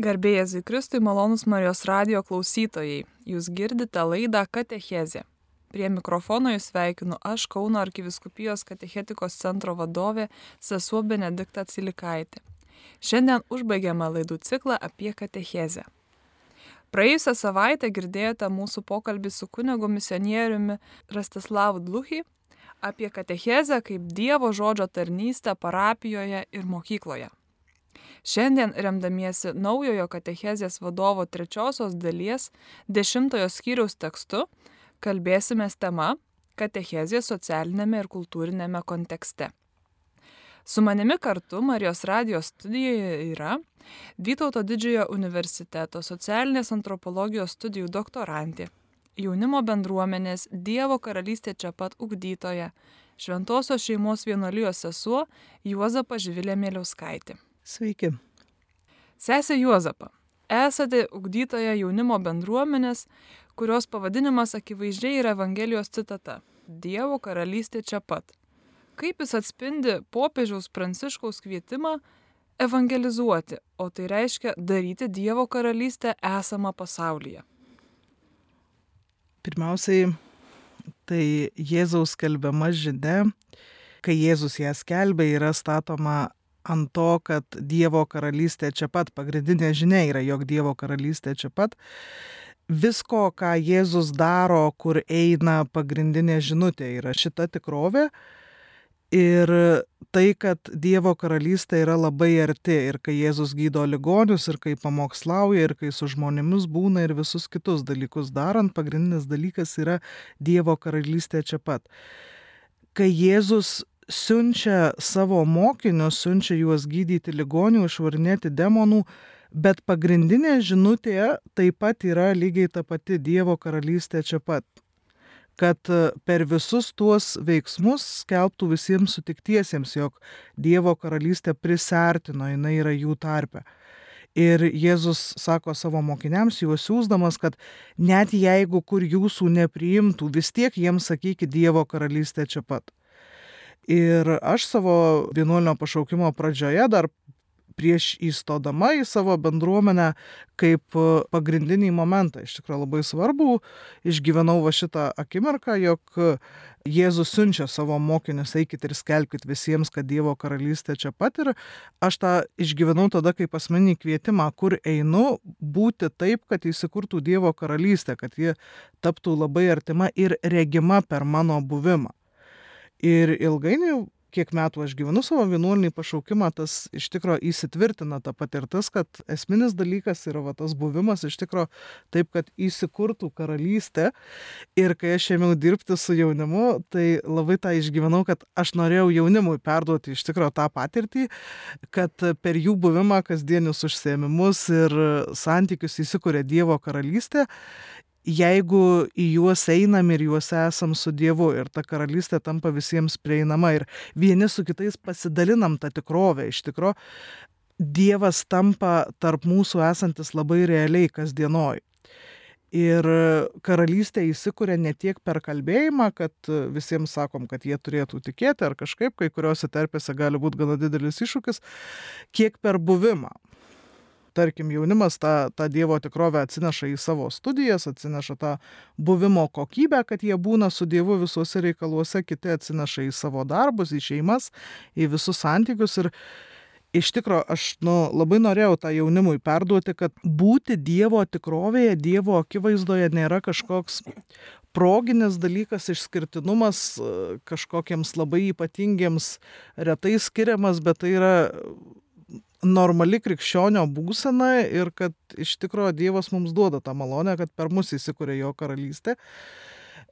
Garbėjai Zikristui malonus Marijos radio klausytojai. Jūs girdite laidą Katechezė. Prie mikrofono jūs sveikinu aš Kauno arkiviskupijos katechetikos centro vadovė sesuo Benedikta Cilikaitė. Šiandien užbaigiame laidų ciklą apie katechezę. Praėjusią savaitę girdėjote mūsų pokalbį su kunigu misionieriumi Rastislavu Dluchy apie katechezę kaip Dievo žodžio tarnystę parapijoje ir mokykloje. Šiandien, remdamiesi naujojo katechezės vadovo trečiosios dalies dešimtojo skyriaus tekstu, kalbėsime tema katechezė socialinėme ir kultūrinėme kontekste. Su manimi kartu Marijos radijos studijoje yra Vytauto didžiojo universiteto socialinės antropologijos studijų doktorantė, jaunimo bendruomenės Dievo karalystė čia pat ugdytoja, šventosios šeimos vienuolijos sesuo Juozapa Žvilė Mėliauskaitė. Sveiki. Sesė Juozapa, esate ugdytoja jaunimo bendruomenės, kurios pavadinimas akivaizdžiai yra Evangelijos citata - Dievo karalystė čia pat. Kaip jis atspindi popiežiaus pranciškaus kvietimą evangelizuoti, o tai reiškia daryti Dievo karalystę esamą pasaulyje. Pirmiausiai, tai Jėzaus skelbiama žinia, kai Jėzus ją skelbia, yra statoma ant to, kad Dievo karalystė čia pat, pagrindinė žinia yra, jog Dievo karalystė čia pat visko, ką Jėzus daro, kur eina pagrindinė žinutė, yra šita tikrovė. Ir tai, kad Dievo karalystė yra labai arti ir kai Jėzus gydo ligonius, ir kai pamokslauja, ir kai su žmonėmis būna ir visus kitus dalykus darant, pagrindinis dalykas yra Dievo karalystė čia pat. Kai Jėzus siunčia savo mokinius, siunčia juos gydyti ligonių, išvarnėti demonų, Bet pagrindinė žinutė taip pat yra lygiai ta pati Dievo karalystė čia pat. Kad per visus tuos veiksmus skelbtų visiems sutiktiesiems, jog Dievo karalystė prisartino, jinai yra jų tarpe. Ir Jėzus sako savo mokiniams, juos siūsdamas, kad net jeigu kur jūsų nepriimtų, vis tiek jiems sakykit Dievo karalystė čia pat. Ir aš savo vienuolinio pašaukimo pradžioje dar prieš įstodama į savo bendruomenę kaip pagrindinį momentą. Iš tikrųjų labai svarbu, išgyvenau va šitą akimirką, jog Jėzus siunčia savo mokinius, eikit ir skelbkite visiems, kad Dievo karalystė čia pat ir aš tą išgyvenau tada kaip asmenį kvietimą, kur einu būti taip, kad įsikurtų Dievo karalystė, kad ji taptų labai artima ir regima per mano buvimą. Ir ilgainiui kiek metų aš gyvenu savo vienuolinį pašaukimą, tas iš tikro įsitvirtina ta patirtis, kad esminis dalykas yra va, tas buvimas iš tikro taip, kad įsikurtų karalystė. Ir kai aš ėmiau dirbti su jaunimu, tai labai tą išgyvenau, kad aš norėjau jaunimui perduoti iš tikro tą patirtį, kad per jų buvimą, kasdienius užsiemimus ir santykius įsikūrė Dievo karalystė jeigu į juos einam ir juose esam su Dievu ir ta karalystė tampa visiems prieinama ir vieni su kitais pasidalinam tą tikrovę iš tikro, Dievas tampa tarp mūsų esantis labai realiai kasdienoj. Ir karalystė įsikūrė ne tiek per kalbėjimą, kad visiems sakom, kad jie turėtų tikėti ar kažkaip, kai kuriuose terpėse gali būti gana didelis iššūkis, kiek per buvimą tarkim jaunimas tą tą dievo tikrovę atsineša į savo studijas atsineša tą buvimo kokybę kad jie būna su dievu visuose reikaluose kiti atsineša į savo darbus į šeimas į visus santykius. Ir iš tikro aš nu labai norėjau tą jaunimui perduoti kad būti dievo tikrovėje dievo akivaizdoje nėra kažkoks proginis dalykas išskirtinumas kažkokiems labai ypatingiems retai skiriamas bet tai yra normali krikščionio būsena ir kad iš tikrųjų Dievas mums duoda tą malonę, kad per mus įsikūrė jo karalystė.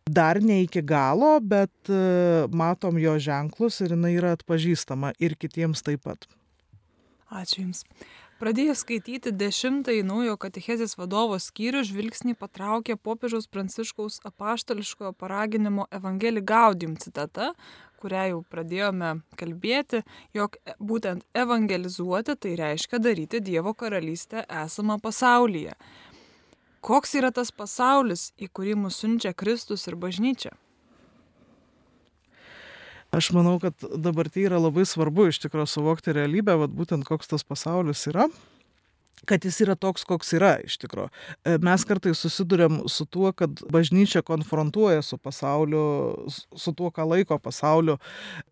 Dar ne iki galo, bet e, matom jo ženklus ir jinai yra atpažįstama ir kitiems taip pat. Ačiū Jums. Pradėjus skaityti dešimtąjį naujo katechezės vadovo skyrių, žvilgsnį patraukė popiežiaus pranciškaus apaštališkojo paraginimo Evangelį Gaudium citata, kurią jau pradėjome kalbėti, jog būtent evangelizuoti tai reiškia daryti Dievo karalystę esamą pasaulyje. Koks yra tas pasaulis, į kurį mus siunčia Kristus ir bažnyčia? Aš manau, kad dabar tai yra labai svarbu iš tikrųjų suvokti realybę, vad būtent koks tas pasaulis yra. Kad jis yra toks, koks yra iš tikrųjų. Mes kartais susidurėm su tuo, kad bažnyčia konfrontuoja su pasauliu, su tuo, ką laiko pasauliu,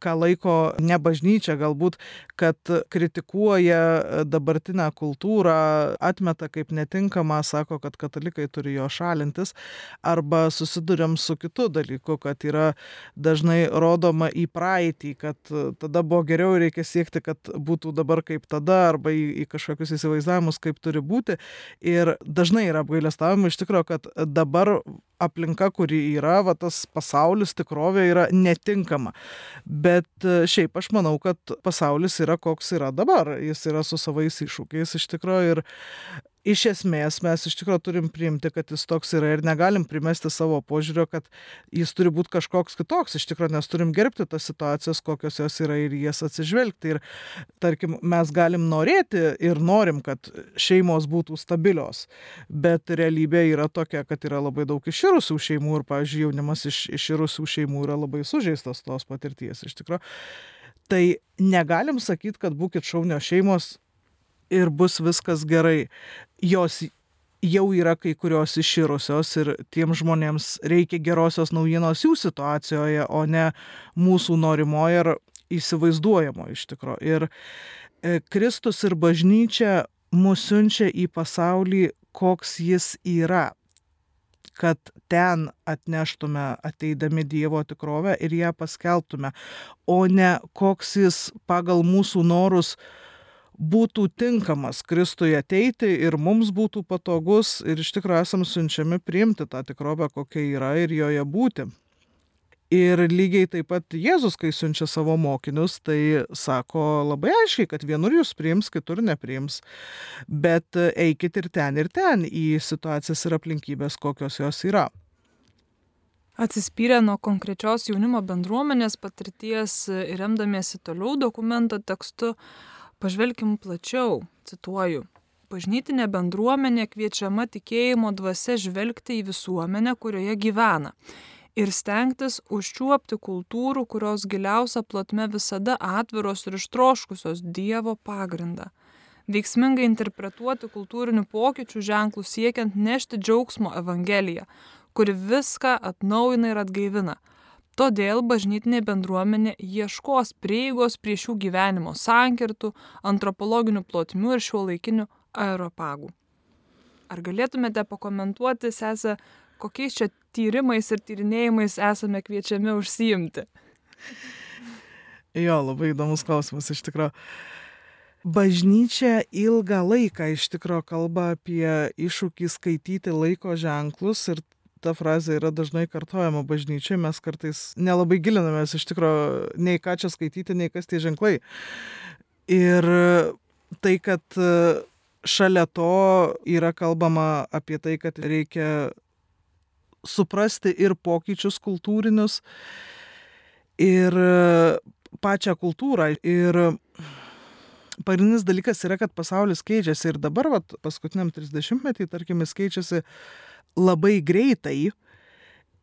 ką laiko ne bažnyčia, galbūt, kad kritikuoja dabartinę kultūrą, atmeta kaip netinkamą, sako, kad katalikai turi jo šalintis, arba susidurėm su kitu dalyku, kad yra dažnai rodoma į praeitį, kad tada buvo geriau reikia siekti, kad būtų dabar kaip tada, arba į, į kažkokius įsivaizdavimus, kaip turi būti. Ir dažnai yra apgailestavimai iš tikrųjų, kad dabar aplinka, kuri yra, va, tas pasaulis tikrovė yra netinkama. Bet e, šiaip aš manau, kad pasaulis yra koks yra dabar. Jis yra su savais iššūkiais iš tikrųjų ir iš esmės mes iš tikrųjų turim priimti, kad jis toks yra ir negalim primesti savo požiūrio, kad jis turi būti kažkoks kitoks. Iš tikrųjų, nes turim gerbti tas situacijas, kokios jos yra ir jas atsižvelgti. Ir tarkim, mes galim norėti ir norim, kad šeimos būtų stabilios, bet realybė yra tokia, kad yra labai daug iširusių šeimų ir, pavyzdžiui, jaunimas iš iširusių šeimų yra labai sužeistas tos patirties iš tikrųjų. Tai negalim sakyti, kad būkite šaunios šeimos, ir bus viskas gerai. Jos jau yra kai kurios iširusios ir tiem žmonėms reikia gerosios naujienos jų situacijoje, o ne mūsų norimoje ar įsivaizduojamo iš tikrųjų. Ir e, Kristus ir bažnyčia mus siunčia į pasaulį, koks jis yra kad ten atneštume ateidami Dievo tikrovę ir ją paskelbtume, o ne koks jis pagal mūsų norus būtų tinkamas Kristui ateiti ir mums būtų patogus ir iš tikrųjų esam siunčiami priimti tą tikrovę, kokia yra ir joje būti. Ir lygiai taip pat Jėzus, kai siunčia savo mokinius, tai sako labai aiškiai, kad vienur jūs priims, kitur nepriims. Bet eikit ir ten, ir ten į situacijas ir aplinkybės, kokios jos yra. Atsispyrę nuo konkrečios jaunimo bendruomenės patirties ir remdamiesi toliau dokumento tekstu, Pažvelkim plačiau, cituoju. Bažnytinė bendruomenė kviečiama tikėjimo dvasia žvelgti į visuomenę, kurioje gyvena ir stengtis užčiuopti kultūrų, kurios giliausia plotme visada atviros ir ištroškusios Dievo pagrindą. Veiksmingai interpretuoti kultūrinių pokyčių ženklų siekiant nešti džiaugsmo Evangeliją, kuri viską atnaujina ir atgaivina Todėl bažnytinė bendruomenė ieškos prieigos prie šių gyvenimo sankirtų, antropologinių plotmių ir šio laikinių aeropagų. Ar galėtumėte pakomentuoti, sesę, kokiais čia tyrimais ir tyrinėjimais esame kviečiami užsiimti? Jo, labai įdomus klausimas iš tikrųjų. Bažnyčia ilgą laiką iš tikrųjų kalba apie iššūkį skaityti laiko ženklus ir ta frazė yra dažnai kartojama bažnyčiai, mes kartais nelabai gilinamės iš tikrųjų nei ką čia skaityti, nei kas tie ženklai. Ir tai, kad šalia to yra kalbama apie tai, kad reikia suprasti ir pokyčius kultūrinius, ir pačią kultūrą. Ir pagrindinis dalykas yra, kad pasaulis keičiasi ir dabar, vat, paskutiniam 30 metį, tarkim, jis keičiasi labai greitai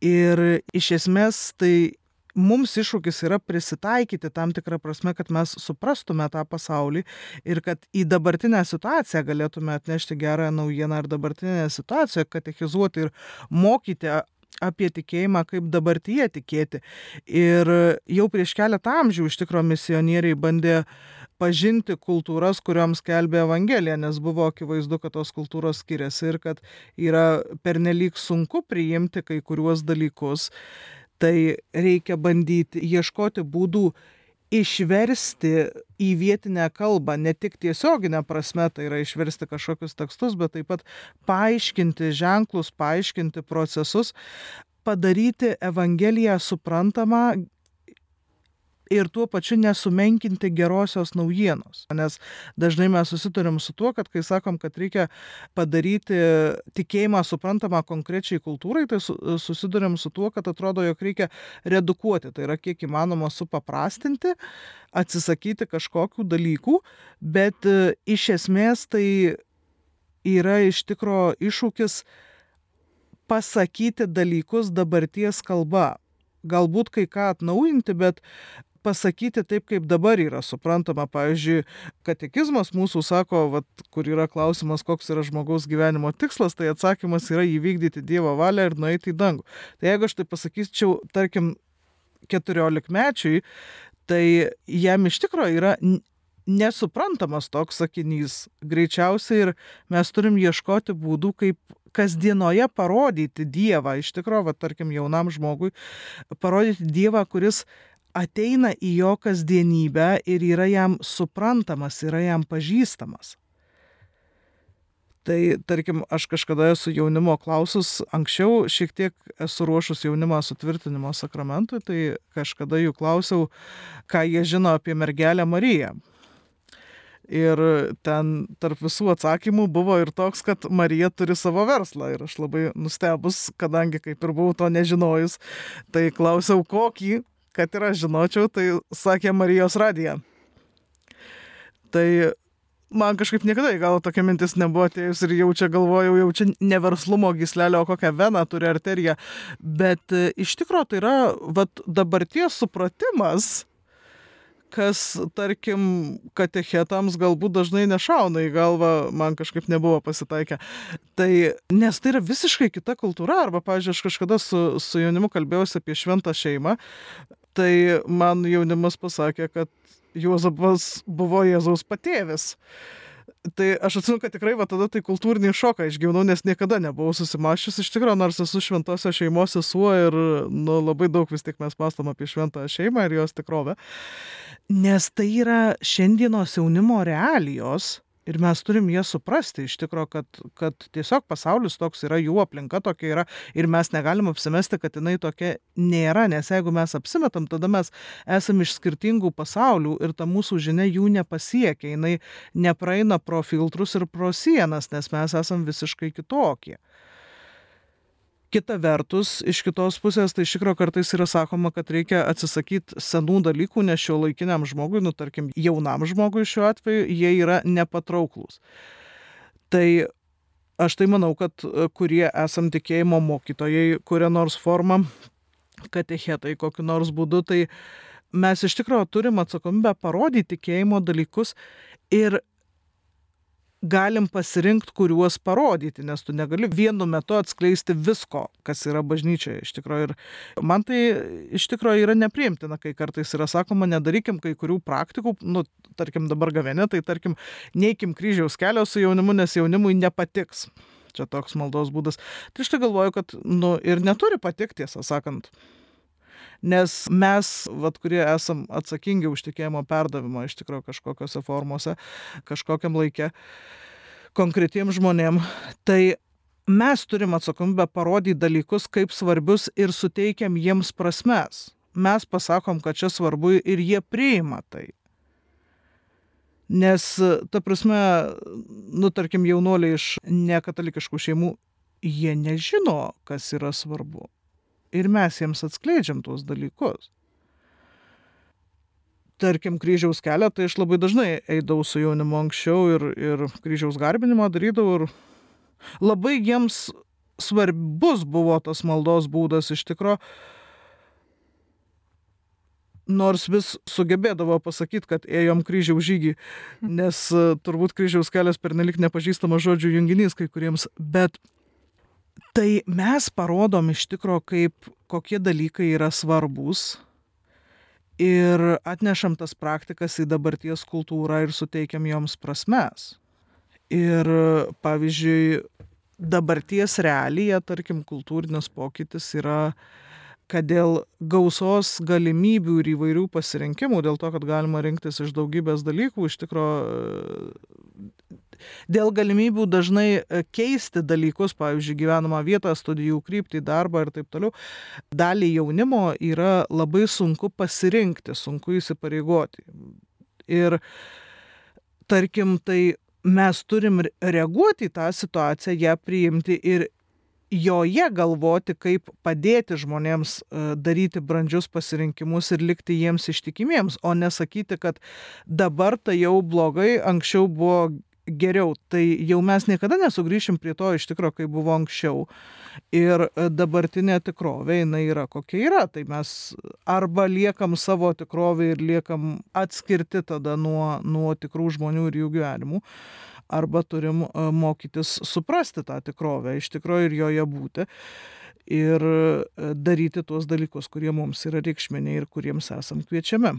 ir iš esmės tai mums iššūkis yra prisitaikyti tam tikrą prasme, kad mes suprastume tą pasaulį ir kad į dabartinę situaciją galėtume atnešti gerą naujieną ar dabartinę situaciją, katechizuoti ir mokyti apie tikėjimą, kaip dabartyje tikėti. Ir jau prieš keletą amžių iš tikrųjų misionieriai bandė pažinti kultūras, kuriuoms kelbė Evangelija, nes buvo akivaizdu, kad tos kultūros skiriasi ir kad yra pernelyg sunku priimti kai kuriuos dalykus. Tai reikia bandyti ieškoti būdų išversti į vietinę kalbą, ne tik tiesioginę prasme, tai yra išversti kažkokius tekstus, bet taip pat paaiškinti ženklus, paaiškinti procesus, padaryti Evangeliją suprantamą ir tuo pačiu nesumenkinti gerosios naujienos. Nes dažnai mes susiturim su tuo, kad kai sakom, kad reikia padaryti tikėjimą suprantamą konkrečiai kultūrai, tai susidurėm su tuo, kad atrodo, jog reikia redukuoti, tai yra kiek įmanoma supaprastinti, atsisakyti kažkokių dalykų, bet e, iš esmės tai yra iš tikro iššūkis pasakyti dalykus dabarties kalba galbūt kai ką atnaujinti, bet pasakyti taip, kaip dabar yra suprantama. Pavyzdžiui, katekizmas mūsų sako, vat, kur yra klausimas, koks yra žmogaus gyvenimo tikslas, tai atsakymas yra įvykdyti Dievo valią ir nueiti į dangų. Tai jeigu aš tai pasakyčiau, tarkim, 14 mečiui, tai jam iš tikrųjų yra nesuprantamas toks sakinys. Greičiausiai ir mes turim ieškoti būdų, kaip kasdienoje parodyti Dievą, iš tikrųjų, va, tarkim, jaunam žmogui, parodyti Dievą, kuris ateina į jo kasdienybę ir yra jam suprantamas, yra jam pažįstamas. Tai tarkim, aš kažkada esu jaunimo klausus, anksčiau šiek tiek esu ruošus jaunimą sutvirtinimo sakramentui, tai kažkada jų klausiau, ką jie žino apie mergelę Mariją. Ir ten tarp visų atsakymų buvo ir toks, kad Marija turi savo verslą. Ir aš labai nustebus, kadangi kaip ir buvau to nežinojus, tai klausiau kokį, kad ir aš žinočiau, tai sakė Marijos radija. Tai man kažkaip niekada į galvą tokia mintis nebuvo atėjus ir jau čia galvojau, jau čia ne verslumo gislelio, o kokią veną turi arteriją. Bet e, iš tikrųjų tai yra vat, dabarties supratimas, kas, tarkim, katechetams galbūt dažnai nešauna į galvą, man kažkaip nebuvo pasitaikę. Tai, nes tai yra visiškai kita kultūra, arba, pavyzdžiui, aš kažkada su, su jaunimu kalbėjausi apie šventą šeimą, tai man jaunimas pasakė, kad Juozapas buvo Jėzaus patėvis. Tai aš atsimenu, kad tikrai va tada tai kultūrinį šoką išgyvenau, nes niekada nebuvau susimašęs iš tikrųjų, nors esu šventosios šeimos sesuo ir nu, labai daug vis tik mes pastam apie šventąją šeimą ir jos tikrovę. Nes tai yra šiandienos jaunimo realijos Ir mes turim jas suprasti iš tikrųjų, kad, kad tiesiog pasaulis toks yra, jų aplinka tokia yra ir mes negalim apsimesti, kad jinai tokia nėra, nes jeigu mes apsimetam, tada mes esame iš skirtingų pasaulių ir ta mūsų žinia jų nepasiekia, jinai nepraeina pro filtrus ir pro sienas, nes mes esame visiškai kitokie. Kita vertus, iš kitos pusės, tai iš tikrųjų kartais yra sakoma, kad reikia atsisakyti senų dalykų, nes šio laikiniam žmogui, nu tarkim, jaunam žmogui šiuo atveju, jie yra nepatrauklus. Tai aš tai manau, kad e, kurie esam tikėjimo mokytojai, kuria nors forma, katechetai kokiu nors būdu, tai mes iš tikrųjų turim atsakomybę parodyti tikėjimo dalykus ir galim pasirinkti, kuriuos parodyti, nes tu negali vienu metu atskleisti visko, kas yra bažnyčioje iš tikrųjų. Ir man tai iš tikrųjų yra nepriimtina, kai kartais yra sakoma, nedarykim kai kurių praktikų, nu, tarkim dabar gavenė, tai tarkim, neįkim kryžiaus kelio su jaunimu, nes jaunimui nepatiks. Čia toks maldos būdas. Tai aš tai galvoju, kad, nu, ir neturi patikti, tiesą sakant nes mes, vat, kurie esam atsakingi už tikėjimo perdavimą iš tikrųjų kažkokiose formose, kažkokiam laikė, konkretiem žmonėm, tai mes turim atsakomybę parodyti dalykus kaip svarbius ir suteikiam jiems prasmes. Mes pasakom, kad čia svarbu ir jie priima tai. Nes, ta prasme, nu, tarkim, jaunuoliai iš nekatalikiškų šeimų, jie nežino, kas yra svarbu ir mes jiems atskleidžiam tuos dalykus. Tarkim, kryžiaus kelią, tai aš labai dažnai eidavau su jaunimu anksčiau ir, ir kryžiaus garbinimą darydavau ir labai jiems svarbus buvo tas maldos būdas iš tikrųjų nors vis sugebėdavo pasakyti, kad ėjom kryžiaus žygį, nes turbūt kryžiaus kelias pernelik nepažįstamas žodžių junginys kai kuriems, bet Tai mes parodom iš tikro, kaip kokie dalykai yra svarbus ir atnešam tas praktikas į dabarties kultūrą ir suteikiam joms prasmes. Ir pavyzdžiui, dabarties realija, tarkim, kultūrinis pokytis yra, kad dėl gausos galimybių ir įvairių pasirinkimų, dėl to, kad galima rinktis iš daugybės dalykų, iš tikrųjų dėl galimybių dažnai e, keisti dalykus, pavyzdžiui, gyvenamą vietą, studijų kryptį, darbą ir taip toliau, dalį jaunimo yra labai sunku pasirinkti, sunku įsipareigoti. Ir tarkim, tai mes turim reaguoti į tą situaciją, ją priimti ir joje galvoti, kaip padėti žmonėms e, daryti brandžius pasirinkimus ir likti jiems ištikimiems, o nesakyti, kad dabar tai jau blogai, anksčiau buvo geriau. Tai jau mes niekada nesugrįšim prie to iš tikrųjų, kai buvo anksčiau. Ir e, dabartinė tikrovė, jinai yra kokia yra. Tai mes arba liekam savo tikrovę ir liekam atskirti tada nuo, nuo tikrų žmonių ir jų gyvenimų, arba turim e, mokytis suprasti tą tikrovę, iš tikrųjų ir joje būti. Ir e, daryti tuos dalykus, kurie mums yra reikšminiai ir kuriems esam kviečiami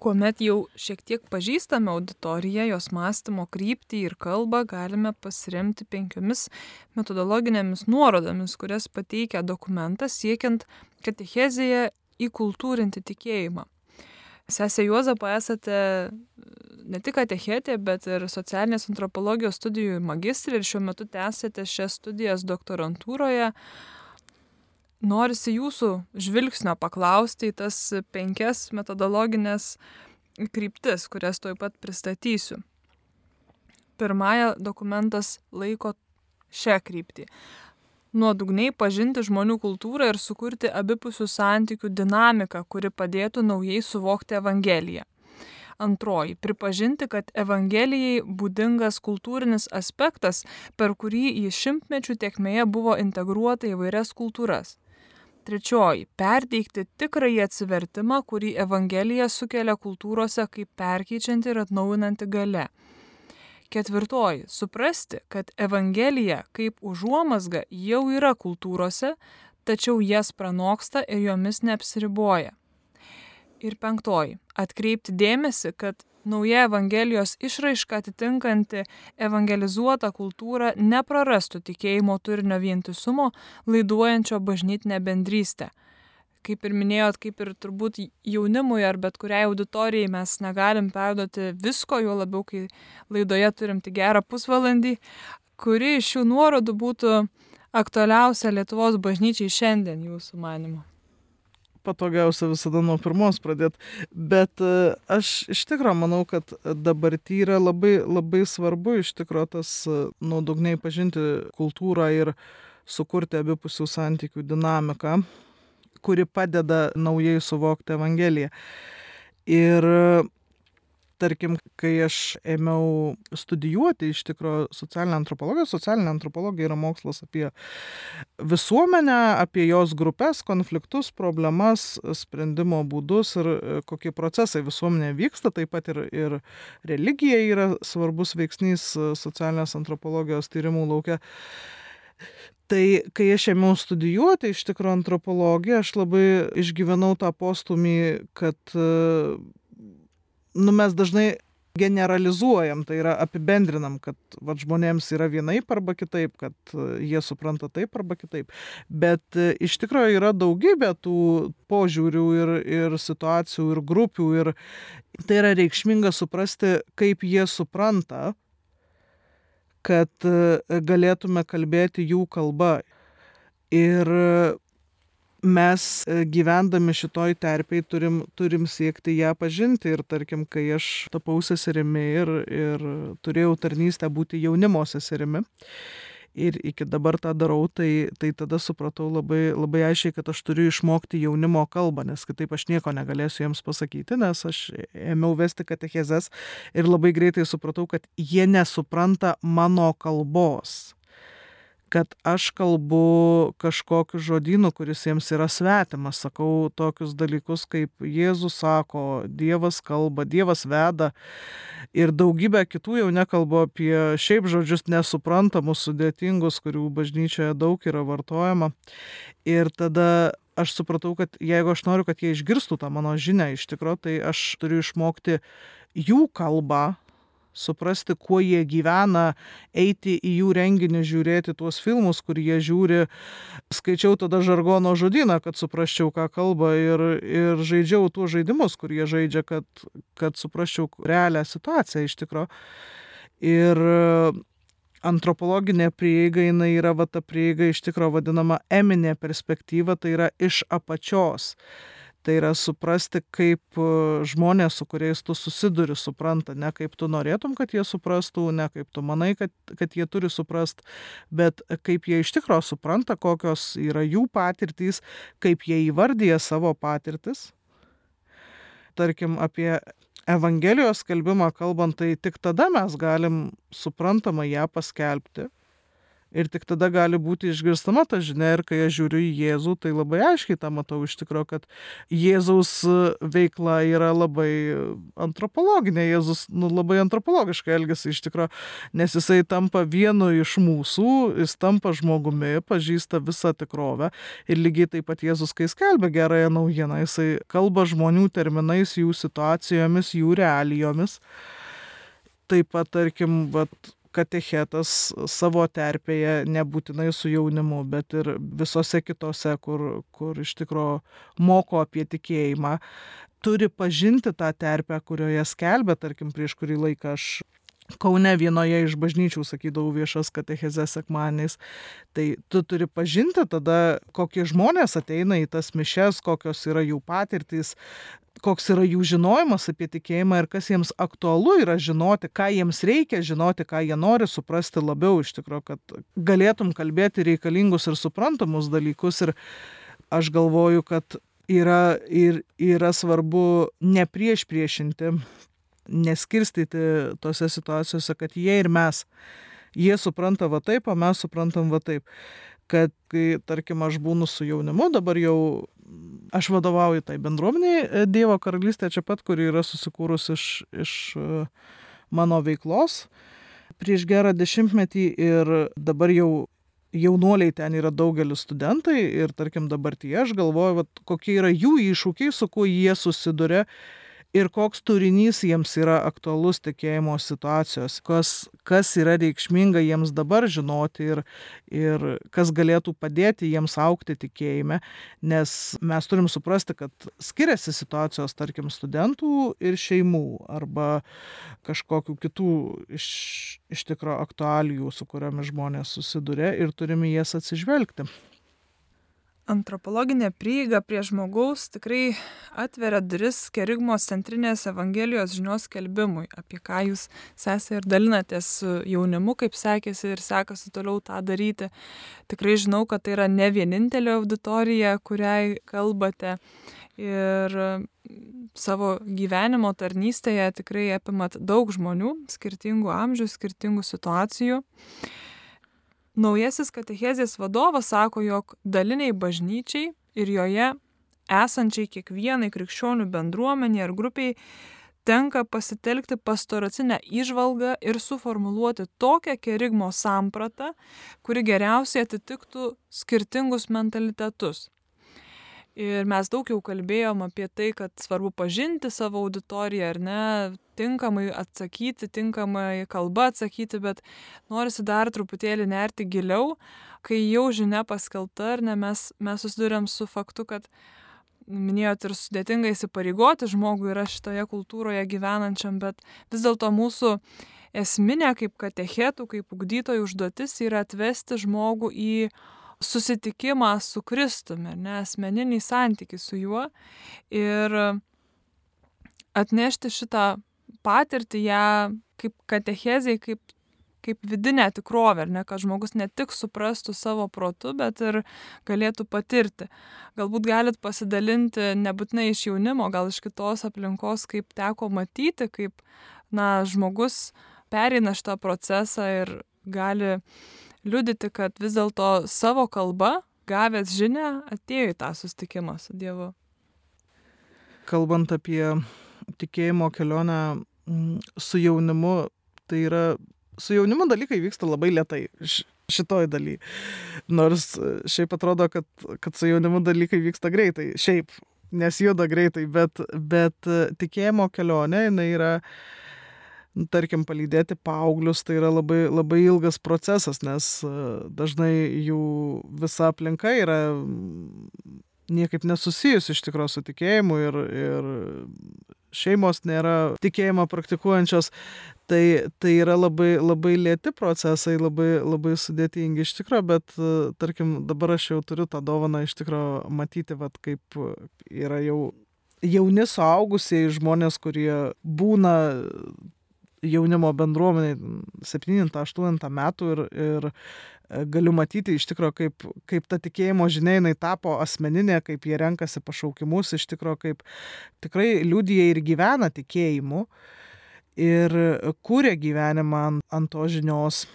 kuomet jau šiek tiek pažįstame auditoriją, jos mąstymo kryptį ir kalbą, galime pasiremti penkiomis metodologinėmis nuorodomis, kurias pateikia dokumentas siekiant katechezėje įkultūrinti tikėjimą. Sesė Juozapa esate ne tik katechetė, bet ir socialinės antropologijos studijų magistrė ir šiuo metu tęsėte šias studijas doktorantūroje norisi jūsų žvilgsnio paklausti į tas penkias metodologinės kryptis, kurias tuoj pat pristatysiu. Pirmąją dokumentas laiko šią kryptį. Nuodugniai pažinti žmonių kultūrą ir sukurti abipusių santykių dinamiką, kuri padėtų naujai suvokti Evangeliją. Antroji - pripažinti, kad Evangelijai būdingas kultūrinis aspektas, per kurį į šimtmečių tiekmėje buvo integruota į vairias kultūras. Trečioji - perteikti tikrąjį atsivertimą, kurį Evangelija sukelia kultūrose kaip perkeičianti ir atnaujinanti gale. Ketvirtoji - suprasti, kad Evangelija kaip užuomasga jau yra kultūrose, tačiau jas pranoksta ir jomis neapsiriboja. Ir penktoji - atkreipti dėmesį, kad nauja Evangelijos išraiška atitinkanti evangelizuotą kultūrą neprarastų tikėjimo turinio vientisumo, laiduojančio bažnytinę bendrystę. Kaip ir minėjot, kaip ir turbūt jaunimui ar bet kuriai auditorijai mes negalim perduoti visko, jo labiau, kai laidoje turim tik gerą pusvalandį, kuri iš šių nuorodų būtų aktualiausia Lietuvos bažnyčiai šiandien jūsų manimu patogiausia visada nuo pirmos pradėti. Bet e, aš iš tikrųjų manau, kad dabartį yra labai, labai svarbu iš tikrųjų tas e, nuodugniai pažinti kultūrą ir sukurti abipusių santykių dinamiką, kuri padeda naujai suvokti Evangeliją. Ir tarkim, kai aš ėmiau studijuoti iš tikrųjų socialinę antropologiją, socialinė antropologija yra mokslas apie visuomenę, apie jos grupės, konfliktus, problemas, sprendimo būdus ir e, kokie procesai visuomenėje vyksta, taip pat ir, ir religija yra svarbus veiksnys e, socialinės antropologijos tyrimų laukia. Tai kai aš ėmiau studijuoti iš tikrųjų antropologiją, aš labai išgyvenau tą postumį, kad nu, mes dažnai generalizuojam, tai yra apibendrinam, kad vat, žmonėms yra vienaip arba kitaip, kad e, jie supranta taip arba kitaip. Bet e, iš tikrųjų yra daugybė tų požiūrių ir, ir situacijų ir grupių ir tai yra reikšminga suprasti, kaip jie supranta, kad e, galėtume kalbėti jų kalba. Ir mes e, gyvendami šitoj terpėj turim, turim siekti ją pažinti ir tarkim, kai aš tapau seserimi ir, ir turėjau tarnystę būti jaunimo seserimi. Ir iki dabar tą darau, tai, tai tada supratau labai, labai aiškiai, kad aš turiu išmokti jaunimo kalbą, nes kitaip aš nieko negalėsiu jiems pasakyti, nes aš ėmiau vesti katechezes ir labai greitai supratau, kad jie nesupranta mano kalbos kad aš kalbu kažkokiu žodynu, kuris jiems yra svetimas, sakau tokius dalykus, kaip Jėzus sako, Dievas kalba, Dievas veda ir daugybę kitų jau nekalbu apie šiaip žodžius nesuprantamus, sudėtingus, kurių bažnyčioje daug yra vartojama. Ir tada aš supratau, kad jeigu aš noriu, kad jie išgirstų tą mano žinią iš tikrųjų, tai aš turiu išmokti jų kalbą, suprasti, kuo jie gyvena, eiti į jų renginius, žiūrėti tuos filmus, kur jie žiūri. Skaičiau tada žargono žodyną, kad suprasčiau, ką kalba ir, ir žaidžiau tuos žaidimus, kur jie žaidžia, kad, kad suprasčiau realią situaciją iš tikrųjų. Ir antropologinė prieiga, jinai yra va ta prieiga iš tikrųjų vadinama eminė perspektyva, tai yra iš apačios. Tai yra suprasti, kaip e, žmonės, su kuriais tu susiduri, supranta, ne kaip tu norėtum, kad jie suprastų, ne kaip tu manai, kad, kad jie turi suprast, bet kaip jie iš tikrųjų supranta, kokios yra jų patirtys, kaip jie įvardyja savo patirtis. Tarkim, apie Evangelijos skelbimą kalbant, tai tik tada mes galim suprantamai ją paskelbti Ir tik tada gali būti išgirstama ta žinia ir kai aš žiūriu į Jėzų, tai labai aiškiai tą matau iš tikrųjų, kad Jėzaus veikla yra labai antropologinė, Jėzus nu, labai antropologiškai elgesi iš tikrųjų, nes jisai tampa vienu iš mūsų, jis tampa žmogumi, pažįsta visą tikrovę ir lygiai taip pat Jėzus, kai skelbia gerąją naujieną, jisai kalba žmonių terminais, jų situacijomis, jų realijomis. Taip pat, tarkim, vat, katechetas savo terpėje, nebūtinai su jaunimu, bet ir visose kitose, kur, kur iš tikrųjų moko apie tikėjimą, turi pažinti tą terpę, kurioje skelbia, tarkim, prieš kurį laiką aš Kaune vienoje iš bažnyčių sakydavau viešas katechezės sekmaniais, tai tu turi pažinti tada, kokie žmonės ateina į tas mišes, kokios yra jų patirtys, koks yra jų žinojimas apie tikėjimą ir kas jiems aktualu yra žinoti, ką jiems reikia žinoti, ką jie nori suprasti labiau iš tikrųjų, kad galėtum kalbėti reikalingus ir suprantamus dalykus. Ir aš galvoju, kad yra, ir, yra svarbu ne prieš priešinti, neskirstyti tose situacijose, kad jie ir mes, jie supranta va taip, o mes suprantam va taip. Kad kai, tarkim, aš būnu su jaunimu, dabar jau aš vadovauju tai bendruomeniai e, Dievo karalystė čia pat, kuri yra susikūrus iš, iš e, mano veiklos. Prieš gerą dešimtmetį ir dabar jau jaunuoliai ten yra daugelis studentai ir tarkim dabartyje aš galvoju, vat, kokie yra jų iššūkiai, su kuo jie susiduria ir koks turinys jiems yra aktualus tikėjimo situacijos, kas, kas yra reikšminga jiems dabar žinoti ir, ir kas galėtų padėti jiems aukti tikėjime, nes mes turim suprasti, kad skiriasi situacijos, tarkim, studentų ir šeimų arba kažkokių kitų iš, iš tikro aktualijų, su kuriomis žmonės susiduria ir turime jas atsižvelgti antropologinė prieiga prie žmogaus tikrai atveria duris kerigmos centrinės evangelijos žinios skelbimui, apie ką jūs sesė ir dalinatės su jaunimu, kaip sekėsi ir sekasi toliau tą daryti. Tikrai žinau, kad tai yra ne vienintelė auditorija, kuriai kalbate. Ir savo gyvenimo tarnystėje tikrai apimat daug žmonių, skirtingų amžių, skirtingų situacijų. Naujasis katechezės vadovas sako, jog daliniai bažnyčiai ir joje esančiai kiekvienai krikščionių bendruomenė ar grupiai tenka pasitelkti pastoracinę įžvalgą ir suformuluoti tokią kerigmo sampratą, kuri geriausiai atitiktų skirtingus mentalitetus. Ir mes daug jau kalbėjom apie tai, kad svarbu pažinti savo auditoriją ar ne, tinkamai atsakyti, tinkamai kalba atsakyti, bet norisi dar truputėlį nerti giliau, kai jau žinia paskelbta ar ne, mes, mes susidurėm su faktu, kad minėjot ir sudėtinga įsipareigoti žmogui yra šitoje kultūroje gyvenančiam, bet vis dėlto mūsų esminė kaip katechetų, kaip ugdytojų užduotis yra atvesti žmogų į susitikimą su Kristumi, ne asmeninį santykių su juo ir atnešti šitą patirtį ją kaip katechezijai, kaip, kaip vidinę tikrovę, ne, kad žmogus ne tik suprastų savo protu, bet ir galėtų patirti. Galbūt galit pasidalinti nebūtinai iš jaunimo, gal iš kitos aplinkos, kaip teko matyti, kaip na, žmogus pereina šitą procesą ir gali liudyti, kad vis dėlto savo kalba, gavęs žinę, atėjo į tą sustikimą su Dievu. Kalbant apie tikėjimo kelionę su jaunimu, tai yra, su jaunimu dalykai vyksta labai lietai šitoj daly. Nors šiaip atrodo, kad, kad su jaunimu dalykai vyksta greitai, šiaip, nes juda greitai, bet, bet tikėjimo kelionė, jinai yra tarkim, palydėti paauglius, tai yra labai, labai ilgas procesas, nes e, dažnai jų visa aplinka yra niekaip nesusijus iš tikrųjų su tikėjimu ir, ir šeimos nėra tikėjimą praktikuojančios, tai, tai yra labai, labai lėti procesai, labai, labai sudėtingi iš tikrųjų, bet tarkim dabar aš jau turiu tą dovaną iš tikrųjų matyti, vat, kaip yra jau jauni suaugusieji žmonės, kurie būna jaunimo bendruomeniai 7-8 metų ir, ir galiu matyti iš tikrųjų, kaip, kaip ta tikėjimo žinia jinai tapo asmeninė, kaip jie renkasi pašaukimus, iš tikrųjų, kaip tikrai liūdija ir gyvena tikėjimu ir kūrė gyvenimą ant, ant to žinios.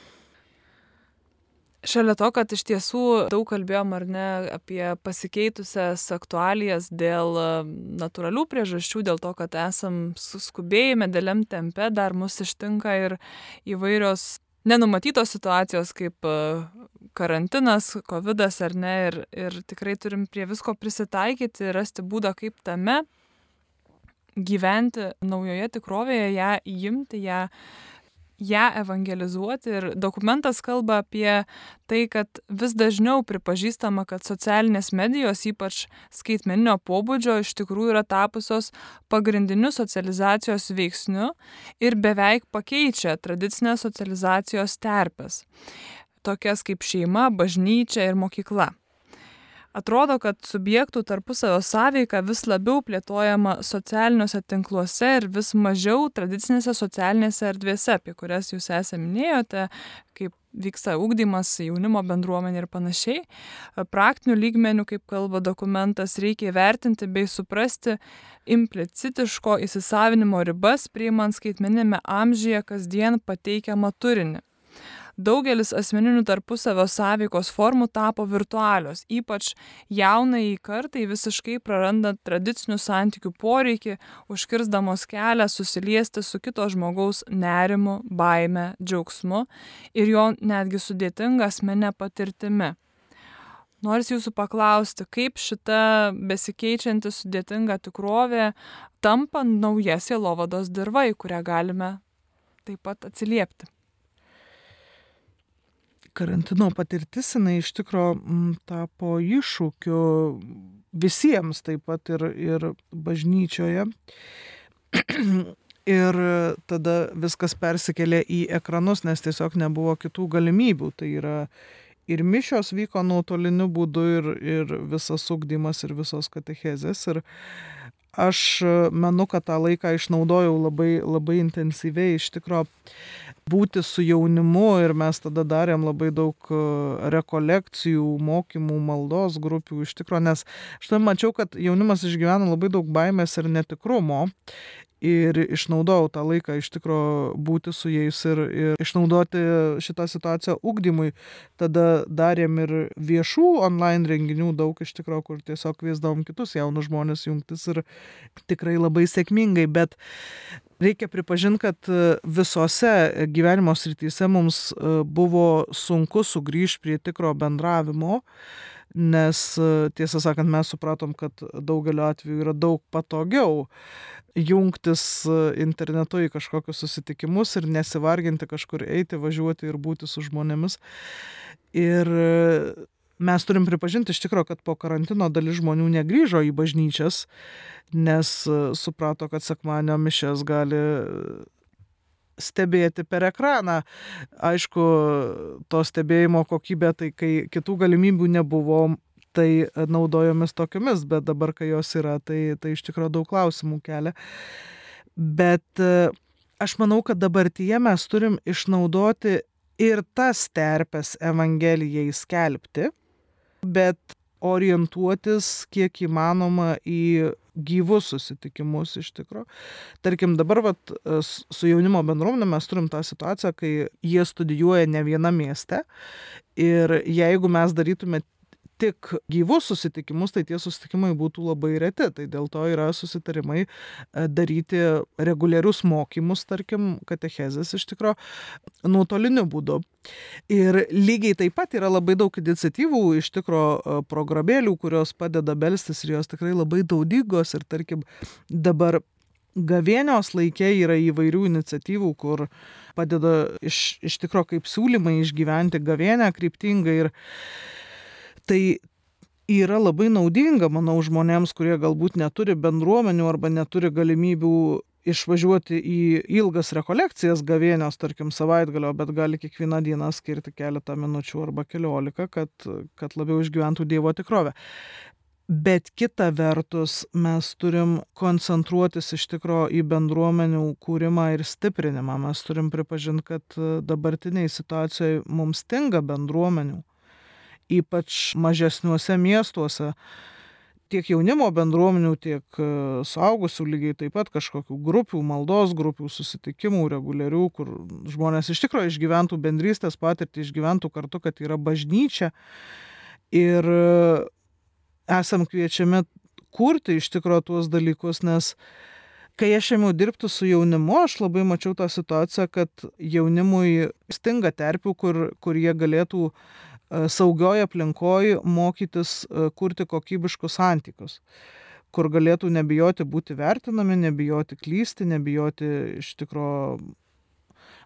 Šalia to, kad iš tiesų daug kalbėjom ar ne apie pasikeitusias aktualijas dėl natūralių priežasčių, dėl to, kad esam suskubėjime, dėliam tempe, dar mus ištinka ir įvairios nenumatytos situacijos kaip karantinas, COVID ar ne, ir, ir tikrai turim prie visko prisitaikyti, rasti būdą, kaip tame gyventi naujoje tikrovėje, ją įimti, ją ją evangelizuoti ir dokumentas kalba apie tai, kad vis dažniau pripažįstama, kad socialinės medijos, ypač skaitmeninio pobūdžio, iš tikrųjų yra tapusios pagrindiniu socializacijos veiksniu ir beveik pakeičia tradicinės socializacijos terpės, tokias kaip šeima, bažnyčia ir mokykla. Atrodo, kad subjektų tarpusavio sąveika vis labiau plėtojama socialiniuose tinkluose ir vis mažiau tradicinėse socialinėse erdvėse, apie kurias jūs esate minėjote, kaip vyksta ūkdymas jaunimo bendruomenė ir panašiai. Praktinių lygmenių, kaip kalba dokumentas, reikia įvertinti bei suprasti implicitiško įsisavinimo ribas, priimant skaitmeninėme amžiuje kasdien pateikiamą turinį daugelis asmeninių tarpusavio sąveikos formų tapo virtualios, ypač jaunai kartai visiškai prarandant tradicinių santykių poreikį, užkirzdamos kelią susiliesti su kito žmogaus nerimu, baime, džiaugsmu ir jo netgi sudėtinga asmenė patirtimi. Nors jūsų paklausti, kaip šita besikeičianti sudėtinga tikrovė tampa nauja sielovados dirba, į kurią galime taip pat atsiliepti karantino patirtis jinai iš tikro m, tapo iššūkiu visiems taip pat ir, ir bažnyčioje. ir tada viskas persikėlė į ekranus, nes tiesiog nebuvo kitų galimybių. Tai yra ir mišios vyko nuotoliniu būdu, ir, ir visas ugdymas, ir visos katechezės. Ir aš manu, kad tą laiką išnaudojau labai, labai intensyviai. Iš tikrųjų, būti su jaunimu ir mes tada darėm labai daug e, rekolekcijų, mokymų, maldos grupių iš tikrųjų, nes aš tam mačiau, kad jaunimas išgyvena labai daug baimės ir netikrumo ir išnaudojau tą laiką iš tikrųjų būti su jais ir, ir išnaudoti šitą situaciją ugdymui. Tada darėm ir viešų online renginių daug iš tikrųjų, kur tiesiog kviesdavom kitus jaunus žmonės jungtis ir tikrai labai sėkmingai, bet reikia pripažinti, kad e, visose gyvenimo srityse mums e, buvo sunku sugrįžti prie tikro bendravimo, nes e, tiesą sakant, mes supratom, kad daugeliu atveju yra daug patogiau jungtis internetu į kažkokius susitikimus ir nesivarginti kažkur eiti, važiuoti ir būti su žmonėmis. Ir mes turim pripažinti iš tikrųjų, kad po karantino dalis žmonių negrįžo į bažnyčias, nes e, suprato, kad sekmanio mišes gali stebėti per ekraną. Aišku, to stebėjimo kokybė, tai kai kitų galimybių nebuvo, tai naudojomės tokiomis, bet dabar, kai jos yra, tai, tai iš tikrųjų daug klausimų kelia. Bet e, aš manau, kad dabartyje mes turim išnaudoti ir tas terpes Evangelijai skelbti, bet orientuotis kiek įmanoma į gyvus susitikimus iš tikrųjų. Tarkim, dabar vat, su jaunimo bendruomenė mes turim tą situaciją, kai jie studijuoja ne viename mieste ir jeigu mes darytume tik gyvus susitikimus, tai tie susitikimai būtų labai reti. Tai dėl to yra susitarimai e, daryti reguliarius mokymus, tarkim, katechezės iš tikrųjų, nuotoliniu būdu. Ir lygiai taip pat yra labai daug iniciatyvų, iš tikrųjų, e, programėlių, kurios padeda belstis ir jos tikrai labai naudingos. Ir tarkim, dabar Gavėnios laikė yra įvairių iniciatyvų, kur padeda iš, iš tikrųjų kaip siūlymai išgyventi gavėnę kryptingai ir tai yra labai naudinga, manau, žmonėms, kurie galbūt neturi bendruomenių arba neturi galimybių išvažiuoti į ilgas rekolekcijas gavėnios, tarkim, savaitgalio, bet gali kiekvieną dieną skirti keletą minučių arba keliolika, kad, kad labiau išgyventų Dievo tikrovę. Bet kita vertus, mes turim koncentruotis iš tikro į bendruomenių kūrimą ir stiprinimą. Mes turim pripažinti, kad dabartiniai situacijoje mums stinga bendruomenių, ypač mažesniuose miestuose tiek jaunimo bendruomenių, tiek e, suaugusių lygiai taip pat kažkokių grupių, maldos grupių, susitikimų reguliarių, kur žmonės iš tikrųjų išgyventų bendrystės patirtį, išgyventų kartu, kad yra bažnyčia. Ir e, esam kviečiami kurti iš tikrųjų tuos dalykus, nes kai aš ėmiau dirbti su jaunimu, aš labai mačiau tą situaciją, kad jaunimui stinga terpių, kur, kur jie galėtų uh, saugioj aplinkoj mokytis e, kurti kokybiškus santykius, kur galėtų nebijoti būti vertinami, nebijoti klysti, nebijoti iš tikro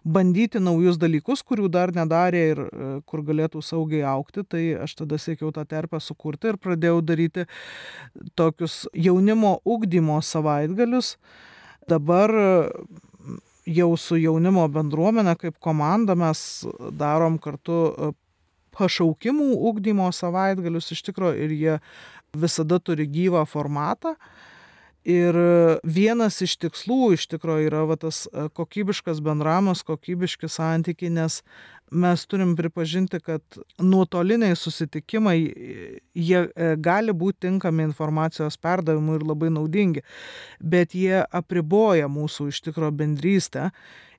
bandyti naujus dalykus, kurių dar nedarė ir e, kur galėtų saugiai aukti, tai aš tada siekiau tą terpę sukurti ir pradėjau daryti tokius jaunimo ugdymo savaitgalius. Dabar jau su jaunimo bendruomenė kaip komanda mes darom kartu pašaukimų ugdymo savaitgalius iš tikrųjų ir jie visada turi gyvą formatą. Ir vienas iš tikslų iš tikrųjų yra va, tas e, kokybiškas bendramas, kokybiški santykiai, nes mes turim pripažinti, kad nuotoliniai susitikimai, jie e, gali būti tinkami informacijos perdavimui ir labai naudingi, bet jie apriboja mūsų iš tikrųjų bendrystę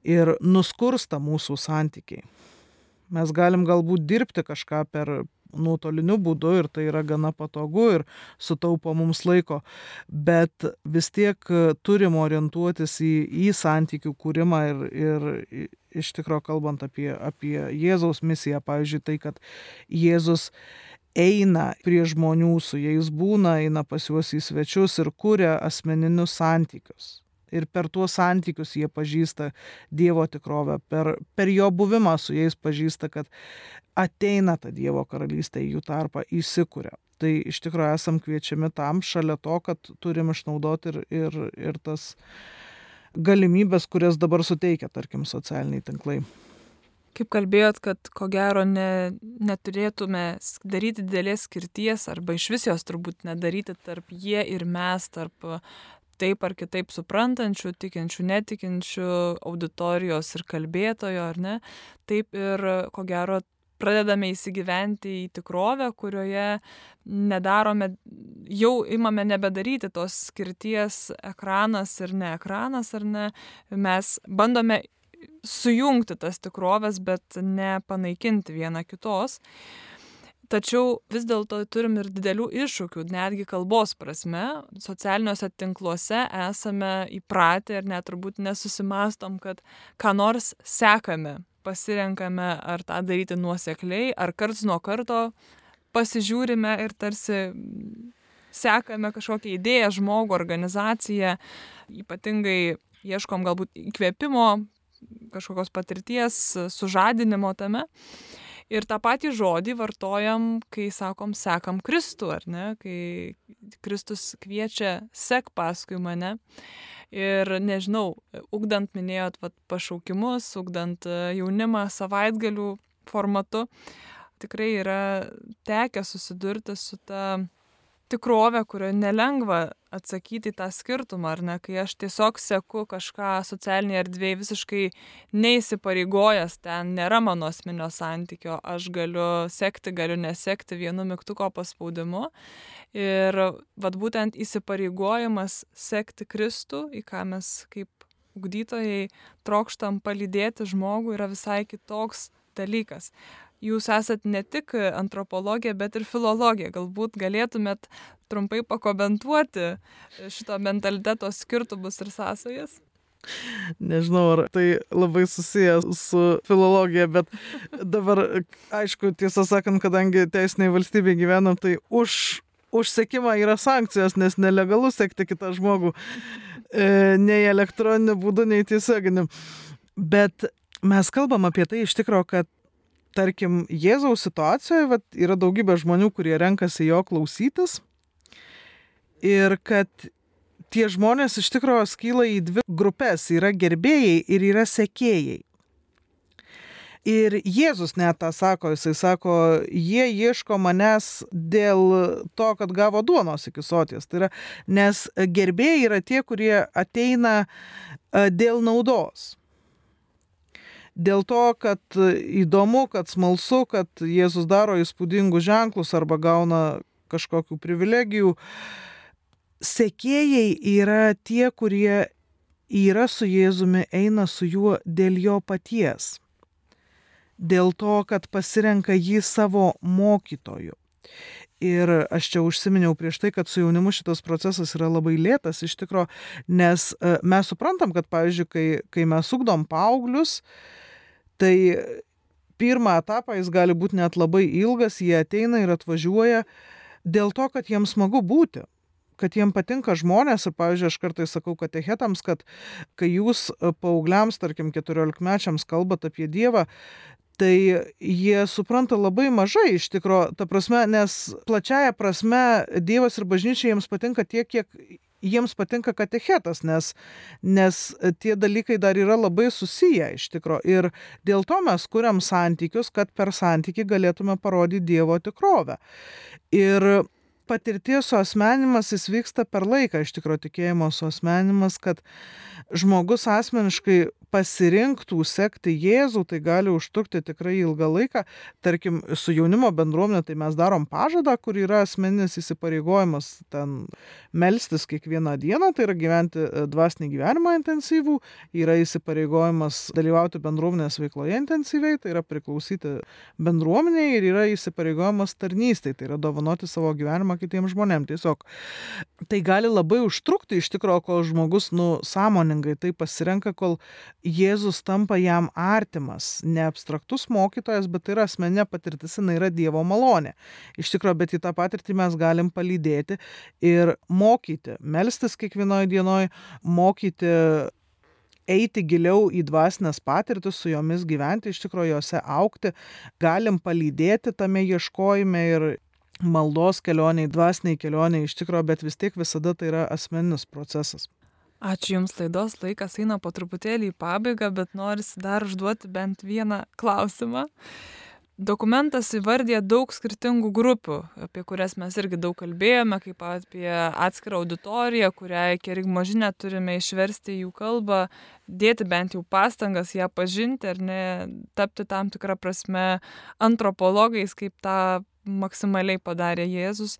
ir nuskursta mūsų santykiai. Mes galim galbūt dirbti kažką per nuotoliniu būdu ir tai yra gana patogu ir sutaupo mums laiko, bet vis tiek turim orientuotis į, į santykių kūrimą ir, ir iš tikrųjų kalbant apie, apie Jėzaus misiją, pavyzdžiui, tai, kad Jėzus eina prie žmonių, su jais būna, eina pas juos į svečius ir kuria asmeninius santykius ir per tuos santykius jie pažįsta Dievo tikrovę, per, per jo buvimą su jais pažįsta, kad ateina ta Dievo karalystė į jų tarpą, įsikuria. Tai iš tikrųjų esam kviečiami tam, šalia to, kad turim išnaudoti ir, ir, ir tas galimybės, kurias dabar suteikia, tarkim, socialiniai tinklai. Kaip kalbėjot, kad ko gero ne, neturėtume daryti didelės skirties arba iš vis jos turbūt nedaryti tarp jie ir mes, tarp taip ar kitaip suprantančių, tikinčių, netikinčių auditorijos ir kalbėtojo, ar ne, taip ir ko gero pradedame įsigyventi į tikrovę, kurioje nedarome, jau imame nebedaryti tos skirties ekranas ir ne ekranas, ar ne, mes bandome sujungti tas tikrovės, bet ne panaikinti viena kitos tačiau vis dėlto turim ir didelių iššūkių netgi kalbos prasme. Socialiniuose tinkluose esame įpratę ir net turbūt nesusimąstom kad ką nors sekame pasirenkame ar tą daryti nuosekliai ar karts nuo karto pasižiūrime ir tarsi sekame kažkokią idėją žmogų organizaciją. Ypatingai ieškom galbūt įkvėpimo kažkokios patirties sužadinimo tame Ir tą patį žodį vartojam, kai sakom, sekam Kristų, ar ne, kai Kristus kviečia, sek paskui mane. Ir nežinau, ugdant minėjot vat, pašaukimus, ugdant e, jaunimą savaitgalių formatu, tikrai yra tekę susidurti su ta tikrovė, kurioje nelengva atsakyti tą skirtumą, ar ne, kai aš tiesiog seku kažką socialinėje erdvėje visiškai neįsipareigojęs, ten nėra mano asmenio santykio, aš galiu sekti, galiu nesekti vienu mygtuko paspaudimu. Ir vad būtent įsipareigojimas sekti Kristų, į ką mes kaip ugdytojai trokštam palydėti žmogų, yra visai kitoks dalykas jūs esat ne tik antropologė, bet ir filologė. Galbūt galėtumėt trumpai pakomentuoti šito mentaliteto skirtumus ir sąsajas? Nežinau, ar tai labai susijęs su filologija, bet dabar, aišku, tiesą sakant, kadangi teisiniai valstybė gyvenam, tai už, už sekimą yra sankcijos, nes nelegalu sekti kitą žmogų e, nei elektroniniu būdu, nei tiesioginiu. Bet mes kalbam apie tai iš tikrųjų, kad tarkim, Jėzaus situacijoje vat, yra daugybė žmonių, kurie renkasi jo klausytis ir kad tie žmonės iš tikrųjų skyla į dvi grupės - yra gerbėjai ir yra sekėjai. Ir Jėzus net tą sako, jisai sako, jie ieško manęs dėl to, kad gavo duonos iki soties. Tai yra, nes gerbėjai yra tie, kurie ateina dėl naudos. Dėl to, kad įdomu, kad smalsu, kad Jėzus daro įspūdingus ženklus arba gauna kažkokių privilegijų. Sekėjai yra tie, kurie yra su Jėzumi, eina su juo dėl jo paties. Dėl to, kad pasirenka jį savo mokytoju. Ir aš čia užsiminiau prieš tai, kad su jaunimu šitas procesas yra labai lėtas iš tikrųjų, nes e, mes suprantam, kad, pavyzdžiui, kai, kai mes ugdom paauglius, tai pirmą etapą jis gali būti net labai ilgas, jie ateina ir atvažiuoja dėl to, kad jiems smagu būti kad jiem patinka žmonės. Ir, pavyzdžiui, aš kartais sakau katechetams, kad kai jūs e, paaugliams, tarkim, keturiolikmečiams kalbat apie Dievą, tai jie supranta labai mažai iš tikro, ta prasme, nes plačiaja prasme Dievas ir bažnyčia jiems patinka tiek, kiek jiems patinka katechetas, nes, nes tie dalykai dar yra labai susiję iš tikro. Ir dėl to mes kuriam santykius, kad per santyki galėtume parodyti Dievo tikrovę. Ir patirties suasmenimas jis vyksta per laiką, iš tikrųjų tikėjimo suasmenimas, kad žmogus asmeniškai pasirinktų sekti Jėzų, tai gali užtrukti tikrai ilgą laiką. Tarkim, su jaunimo bendruomenė tai mes darom pažadą, kur yra asmeninis įsipareigojimas ten melstis kiekvieną dieną, tai yra gyventi e, dvasinį gyvenimą intensyvų, yra įsipareigojimas dalyvauti bendruomenės veikloje intensyviai, tai yra priklausyti bendruomeniai ir yra įsipareigojimas tarnystai, tai yra dovanoti savo gyvenimą kitiems žmonėms. Tiesiog tai gali labai užtrukti iš tikrųjų, kol žmogus, nu, sąmoningai tai pasirenka, kol Jėzus tampa jam artimas, ne abstraktus mokytojas, bet tai yra asmenė patirtis, jinai yra Dievo malonė. Iš tikrųjų, bet į tą patirtį mes galim palydėti ir mokyti, melstis kiekvienoje dienoje, mokyti eiti giliau į dvasinės patirtis, su jomis gyventi, iš tikrųjų juose aukti, galim palydėti tame ieškojime ir maldos kelioniai, dvasiniai kelioniai iš tikrųjų, bet vis tiek visada tai yra asmeninis procesas. Ačiū Jums laidos, laikas eina po truputėlį į pabaigą, bet norisi dar užduoti bent vieną klausimą. Dokumentas įvardė daug skirtingų grupių, apie kurias mes irgi daug kalbėjome, kaip apie atskirą auditoriją, kuriai kerigmo žinę turime išversti jų kalbą, dėti bent jau pastangas ją pažinti ar ne, tapti tam tikrą prasme antropologais, kaip tą maksimaliai padarė Jėzus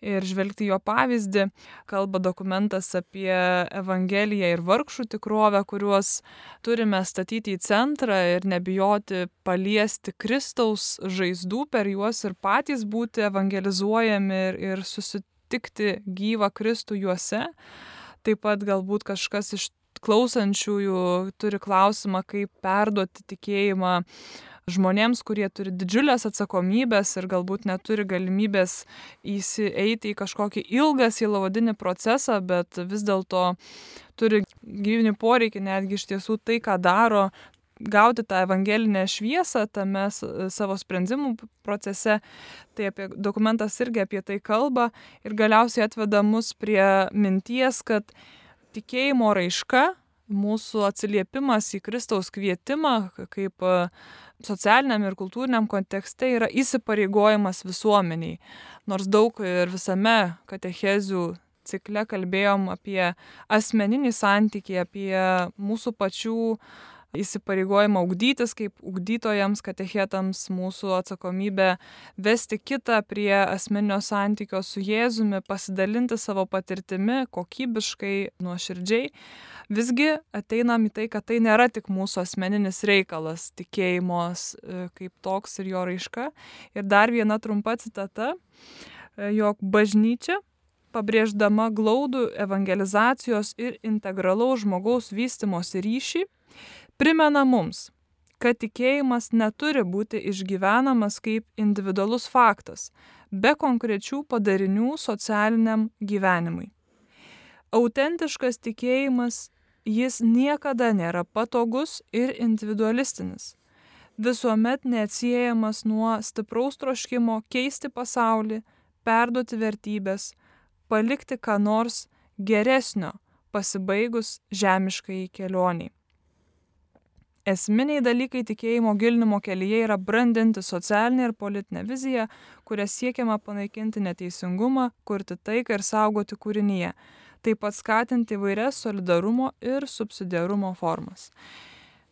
ir žvelgti jo pavyzdį. Kalba dokumentas apie Evangeliją ir vargšų tikrovę, kuriuos turime statyti į centrą ir nebijoti paliesti Kristaus žaizdų per juos ir patys būti evangelizuojami ir, ir susitikti gyvą Kristų juose. Taip pat galbūt kažkas iš klausančiųjų turi klausimą, kaip perduoti tikėjimą žmonėms, kurie turi didžiulės atsakomybės ir galbūt neturi galimybės įsieiti į kažkokį ilgą silovadinį procesą, bet vis dėlto turi gyvinį poreikį netgi iš tiesų tai, ką daro, gauti tą evangelinę šviesą tame savo sprendimų procese. Tai apie, dokumentas irgi apie tai kalba ir galiausiai atveda mus prie minties, kad tikėjimo raiška, mūsų atsiliepimas į Kristaus kvietimą kaip socialiniam ir kultūriniam kontekste yra įsipareigojimas visuomeniai. Nors daug ir visame katechezių cikle kalbėjom apie asmeninį santykį, apie mūsų pačių įsipareigojimą ugdytis kaip ugdytojams, katechetams, mūsų atsakomybę vesti kitą prie asmeninio santykio su Jėzumi, pasidalinti savo patirtimi kokybiškai, nuoširdžiai. Visgi ateinam į tai, kad tai nėra tik mūsų asmeninis reikalas, tikėjimos e, kaip toks ir jo raiška. Ir dar viena trumpa citata, e, jog bažnyčia, pabrėždama glaudų evangelizacijos ir integralaus žmogaus vystimosi ryšį, primena mums, kad tikėjimas neturi būti išgyvenamas kaip individualus faktas, be konkrečių padarinių socialiniam gyvenimui. Autentiškas tikėjimas jis niekada nėra patogus ir individualistinis. Visuomet neatsiejamas nuo stipraus troškimo keisti pasaulį, perduoti vertybės, palikti ką nors geresnio pasibaigus žemiškai kelioniai. Esminiai dalykai tikėjimo gilinimo kelyje yra brandinti socialinę ir politinę viziją, kuria siekiama panaikinti neteisingumą, kurti taiką ir saugoti kūrinyje, taip pat skatinti įvairias solidarumo ir subsidiarumo formas.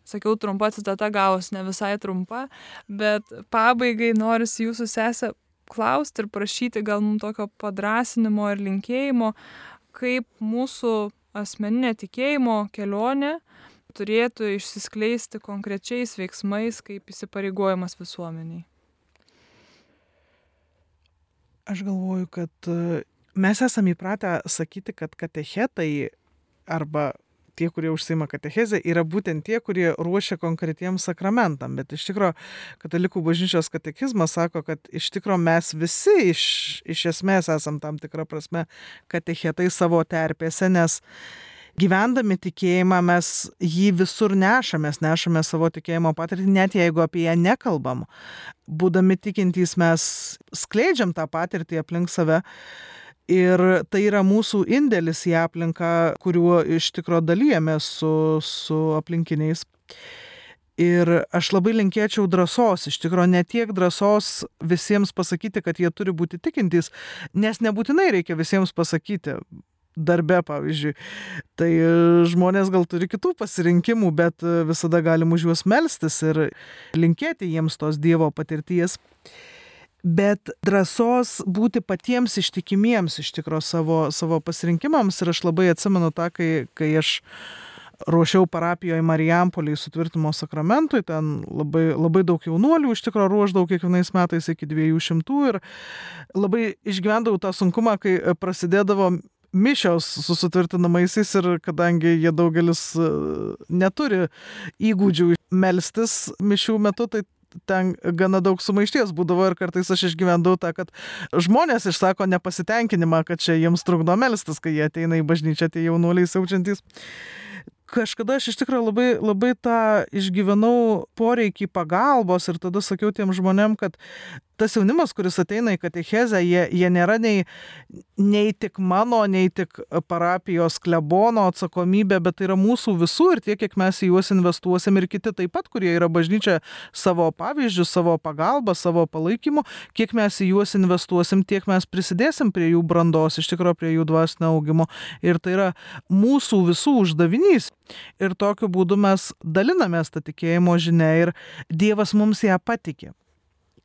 Sakiau, trumpa citata gavus ne visai trumpa, bet pabaigai norisi jūsų sesę klausti ir prašyti gal mums tokio padrasinimo ir linkėjimo, kaip mūsų asmeninė tikėjimo kelionė turėtų išsiskleisti konkrečiais veiksmais kaip įsipareigojimas visuomeniai. Aš galvoju, kad e, mes esame įpratę sakyti, kad katechetai arba tie, kurie užsima katechezę, yra būtent tie, kurie ruošia konkretiems sakramentam. Bet iš tikrųjų, katalikų bažnyčios katekizmas sako, kad iš tikrųjų mes visi iš, iš esmės esam tam tikrą prasme katechetai savo terpėse, nes gyvendami tikėjimą mes jį visur nešamės, nešame savo tikėjimo patirtį, net jeigu apie ją nekalbam. Būdami tikintys mes skleidžiam tą patirtį aplink save. Ir tai yra mūsų indėlis į aplinką, kuriuo iš tikrųjų dalyjame su, su aplinkiniais. Ir aš labai linkėčiau drąsos, iš tikrųjų ne tiek drąsos visiems pasakyti, kad jie turi būti tikintys, nes nebūtinai reikia visiems pasakyti darbe, pavyzdžiui. Tai e, žmonės gal turi kitų pasirinkimų, bet e, visada galim už juos melstis ir linkėti jiems tos Dievo patirties. Bet drąsos būti patiems ištikimiems iš tikrųjų savo, savo pasirinkimams ir aš labai atsimenu tą, kai, kai aš ruošiau parapijoje Marijampoliai sutvirtimo sakramentui, ten labai, labai daug jaunuolių iš tikrųjų ruoždavau kiekvienais metais iki 200 ir labai išgyvendavau tą sunkumą, kai prasidėdavo mišios su sutvirtinamaisiais ir kadangi jie daugelis e, neturi įgūdžių melstis mišių metu, tai ten gana daug sumaišties būdavo ir kartais aš išgyvendavau tą, kad žmonės išsako nepasitenkinimą, kad čia jiems trukdo melstis, kai jie ateina į bažnyčią, tie jaunuoliai siaučiantys. Kažkada aš iš tikrųjų labai, labai tą išgyvenau poreikį pagalbos ir tada sakiau tiem žmonėm, kad tas jaunimas, kuris ateina į katechezę, jie, jie nėra nei, nei tik mano, nei tik parapijos klebono atsakomybė, bet tai yra mūsų visų ir tiek, kiek mes į juos investuosim ir kiti taip pat, kurie yra bažnyčia savo pavyzdžių, savo pagalbą, savo palaikymu, kiek mes į juos investuosim, tiek mes prisidėsim prie jų brandos, iš tikrųjų prie jų dvasinio augimo. Ir tai yra mūsų visų uždavinys. Ir tokiu būdu mes dalinamės tą tikėjimo žinę ir Dievas mums ją patikė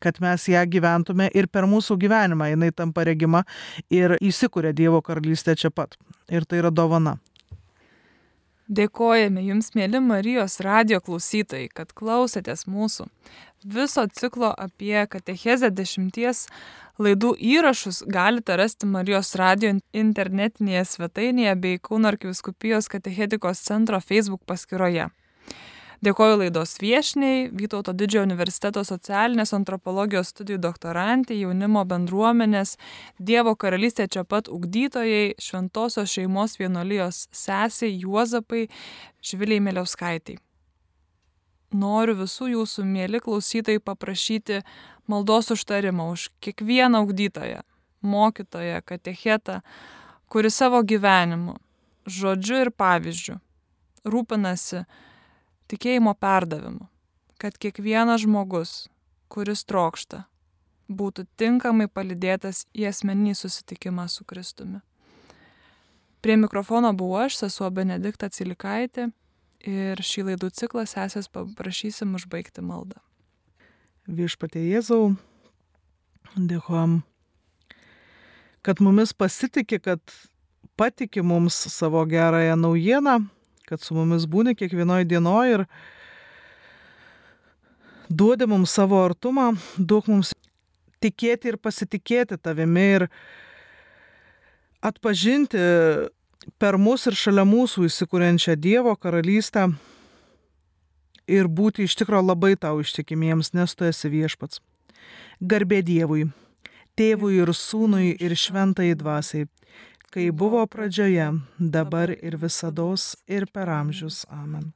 kad mes ją gyventume ir per mūsų gyvenimą jinai tampa regima ir įsikuria Dievo karalystė čia pat. Ir tai yra dovana. Dėkojame Jums, mėly Marijos radio klausytojai, kad klausėtės mūsų. Viso ciklo apie katechezę dešimties laidų įrašus galite rasti Marijos radio internetinėje svetainėje bei Kauno arkiviskupijos katechetikos centro Facebook paskyroje. Dėkoju laidos viešniai, Vytauto didžiojo universiteto socialinės antropologijos studijų doktorantė, jaunimo bendruomenės, Dievo karalystė čia pat ugdytojai, šventosios šeimos vienolijos sesiai Juozapai Žviliai Meliauskaitai. Noriu visų jūsų mėly klausytojai paprašyti maldos užtarimą už kiekvieną ugdytoją, mokytoją, katechetą, kuris savo gyvenimu, žodžiu ir pavyzdžiu rūpinasi tikėjimo perdavimu, kad kiekvienas žmogus, kuris trokšta, būtų tinkamai palidėtas į asmeninį susitikimą su Kristumi. Prie mikrofono buvau aš, sesuo Benedikta Cilikaitė ir šį laidų ciklą sesės paprašysim užbaigti maldą. Viešpatie Jėzau, dėkojom, kad mumis pasitikė, kad patikė mums savo gerąją naujieną kad su mumis būni kiekvienoje dienoje ir duodi mums savo artumą, duok mums tikėti ir pasitikėti tavimi ir atpažinti per mus ir šalia mūsų įsikūrenčią Dievo karalystę ir būti iš tikrųjų labai tau ištikimiems, nes tu esi viešpats. Garbė Dievui, tėvui ir sūnui ir šventai dvasiai kai buvo pradžioje, dabar ir visados ir per amžius. Amen.